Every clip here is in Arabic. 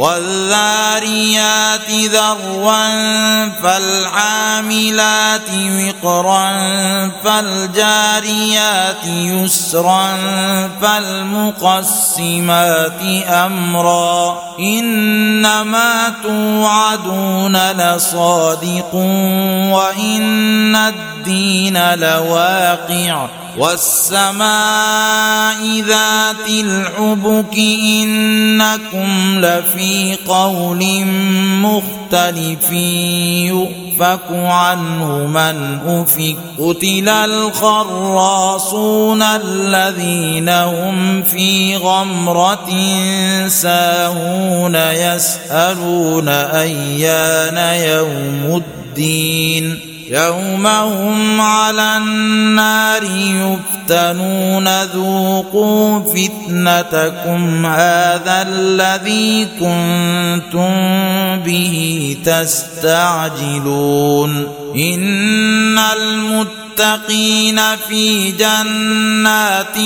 والذاريات ذروا فالعاملات وقرا فالجاريات يسرا فالمقسمات أمرا إنما توعدون لصادق وإن الدين لواقع والسماء ذات الحبك إنكم لفي قول مختلف يؤفك عنه من أفك. قتل الخراصون الذين هم في غمرة ساهون يسألون أيان يوم الدين. يوم هم على النار يفتنون ذوقوا فتنتكم هذا الذي كنتم به تستعجلون. إن المتقين في جنات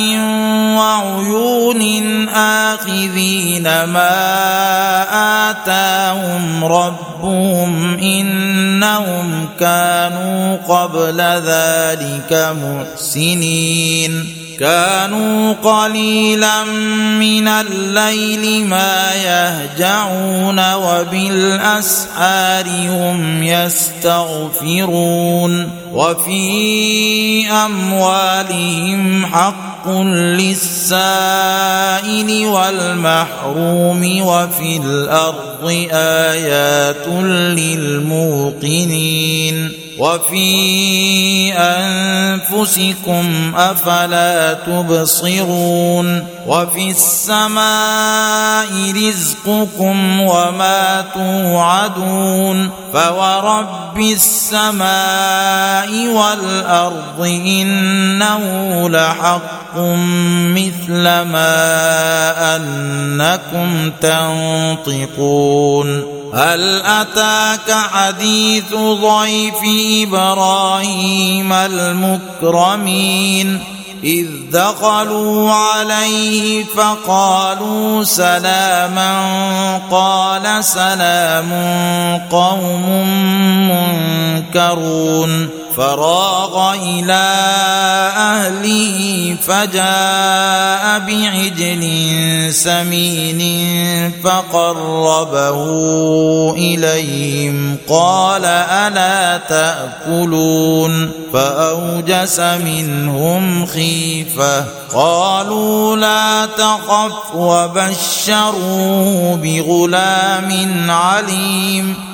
وعيون اخذين ما اتاهم ربهم انهم كانوا قبل ذلك محسنين كانوا قليلا من الليل ما يهجعون وبالاسحار هم يستغفرون وفي أموالهم حق للسائل والمحروم وفي الأرض آيات للموقنين وفي أنفسكم أفلا تبصرون وفي السماء رزقكم وما توعدون فورب السماء والأرض إنه لحق مثل ما انكم تنطقون هل اتاك حديث ضيف إبراهيم المكرمين اذ دخلوا عليه فقالوا سلاما قال سلام قوم منكرون فراغ إلى أهله فجاء بعجل سمين فقربه إليهم. قال ألا تأكلون؟ فأوجس منهم خيفة. قالوا لا تخف وبشروه بغلام عليم.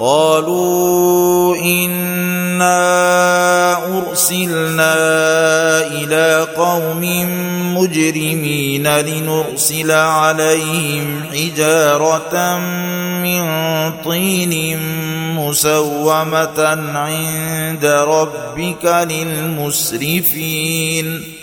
قالوا انا ارسلنا إلى قوم مجرمين لنرسل عليهم حجاره من طين مسومه عند ربك للمسرفين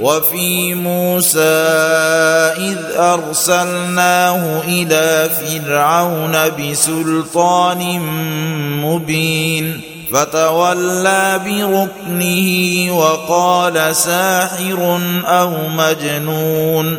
وفي موسى إذ أرسلناه إلى فرعون بسلطان مبين فتولى بركنه وقال ساحر أو مجنون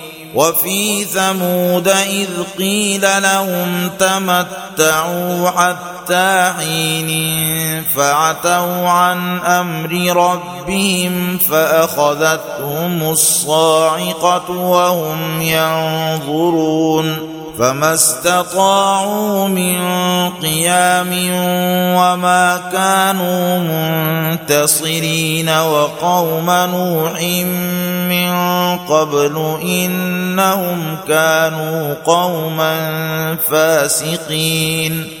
وفي ثمود إذ قيل لهم تمتعوا حتى حين فعتوا عن أمر ربهم فأخذتهم الصاعقة وهم ينظرون فما استطاعوا من قيام وما كانوا منتصرين وقوم نوح من قبل انهم كانوا قوما فاسقين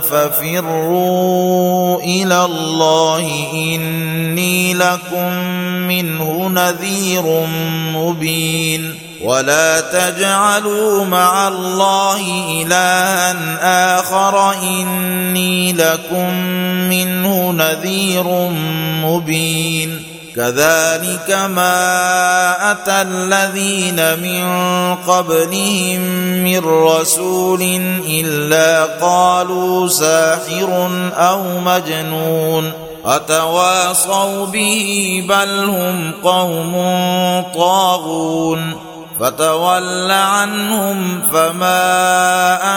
ففروا إلى الله إني لكم منه نذير مبين ولا تجعلوا مع الله إلها آخر إني لكم منه نذير مبين كذلك ما أتى الذين من قبلهم من رسول إلا قالوا ساحر أو مجنون أتواصوا به بل هم قوم طاغون فتول عنهم فما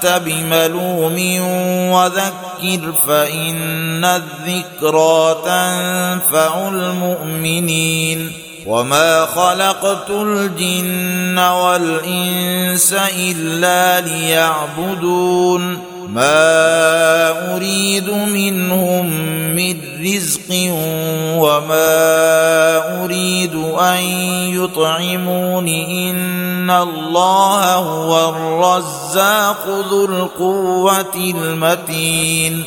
أنت بملوم وذكر فإن الذكرى تنفع المؤمنين وما خلقت الجن والإنس إلا ليعبدون. ما أريد منهم من رزق وما أريد أن يطعمون. إن الله هو الرزاق ذو القوة المتين.